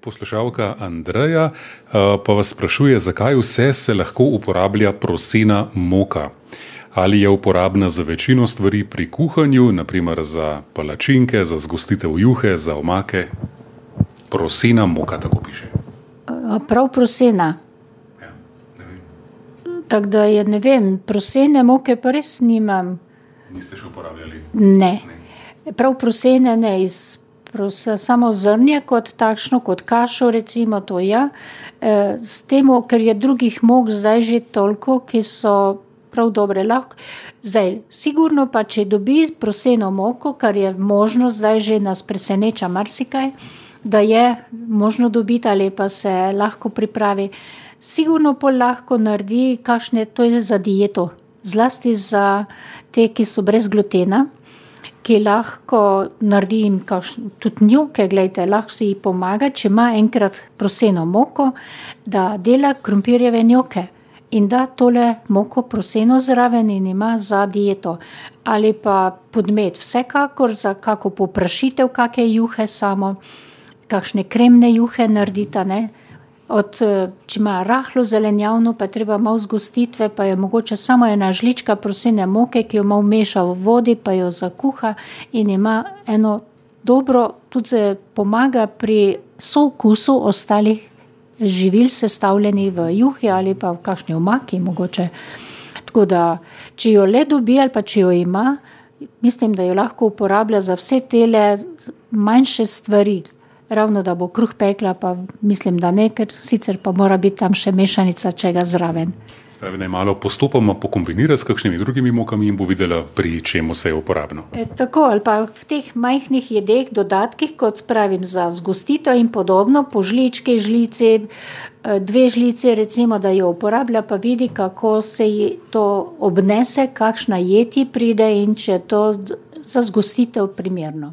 Poslušalka Andreja pa vas sprašuje, zakaj vse se lahko uporablja prosena moka. Ali je uporabna za večino stvari pri kuhanju, naprimer za palačinke, za zgostitev juhe, za omake? Prosena moka, tako piše. Prav prosena? Ja, ne. Tako da je, ne vem, prosene moke pa res nimam. Niste še uporabljali? Ne. Prav prosene ne, iz samo zrnje kot takšno, kot kašo recimo, to ja. s tem, ker je drugih mok zdaj že toliko, ki so prav dobre. Lahko, zdaj, sigurno pa, če dobi proseno moko, kar je možno, zdaj že nas preseneča marsikaj, da je možno dobiti ali pa se lahko pripravi. Sigurno pol lahko naredi kakšne, to je za dieto. Zlasti za te, ki so brez glutena, ki lahko naredi jim tudi njuke, glejte, lahko si pomaga, če ima enkrat proseno moko, da dela krompirjeve njuke. In da tole moko proseno zraven in ima za dieto. Ali pa podmet, vsekakor za kako poprašitev kake juhe samo, kakšne kremne juhe narediti, a ne. Od, če ima rahlo zelenjavno, pa je treba malo zgostitve, pa je mogoče samo ena žlička prosene moke, ki jo malo vmeša v vodi, pa jo zakuha in ima eno dobro, tudi pomaga pri sookusu ostalih živil, sestavljenih v juhi ali pa v kakšni omaki mogoče. Tako da, če jo le dobi ali pa če jo ima, mislim, da jo lahko uporablja za vse tele manjše stvari. Ravno, da bo kruh pekla, pa mislim, da ne, ker sicer pa mora biti tam še mešanica čega zraven. Se pravi, naj malo postopoma pokombinira s kakšnimi drugimi mokami in bo videla, pri čem vse je uporabno. tako, ali pa v teh majhnih jedeh, dodatkih, kot pravim, za zgostitev in podobno, po žlički, žlici, dve žlici recimo, da jo uporablja, pa vidi, kako se ji to obnese, kakšna jed ji pride in če je to za zgostitev primerno.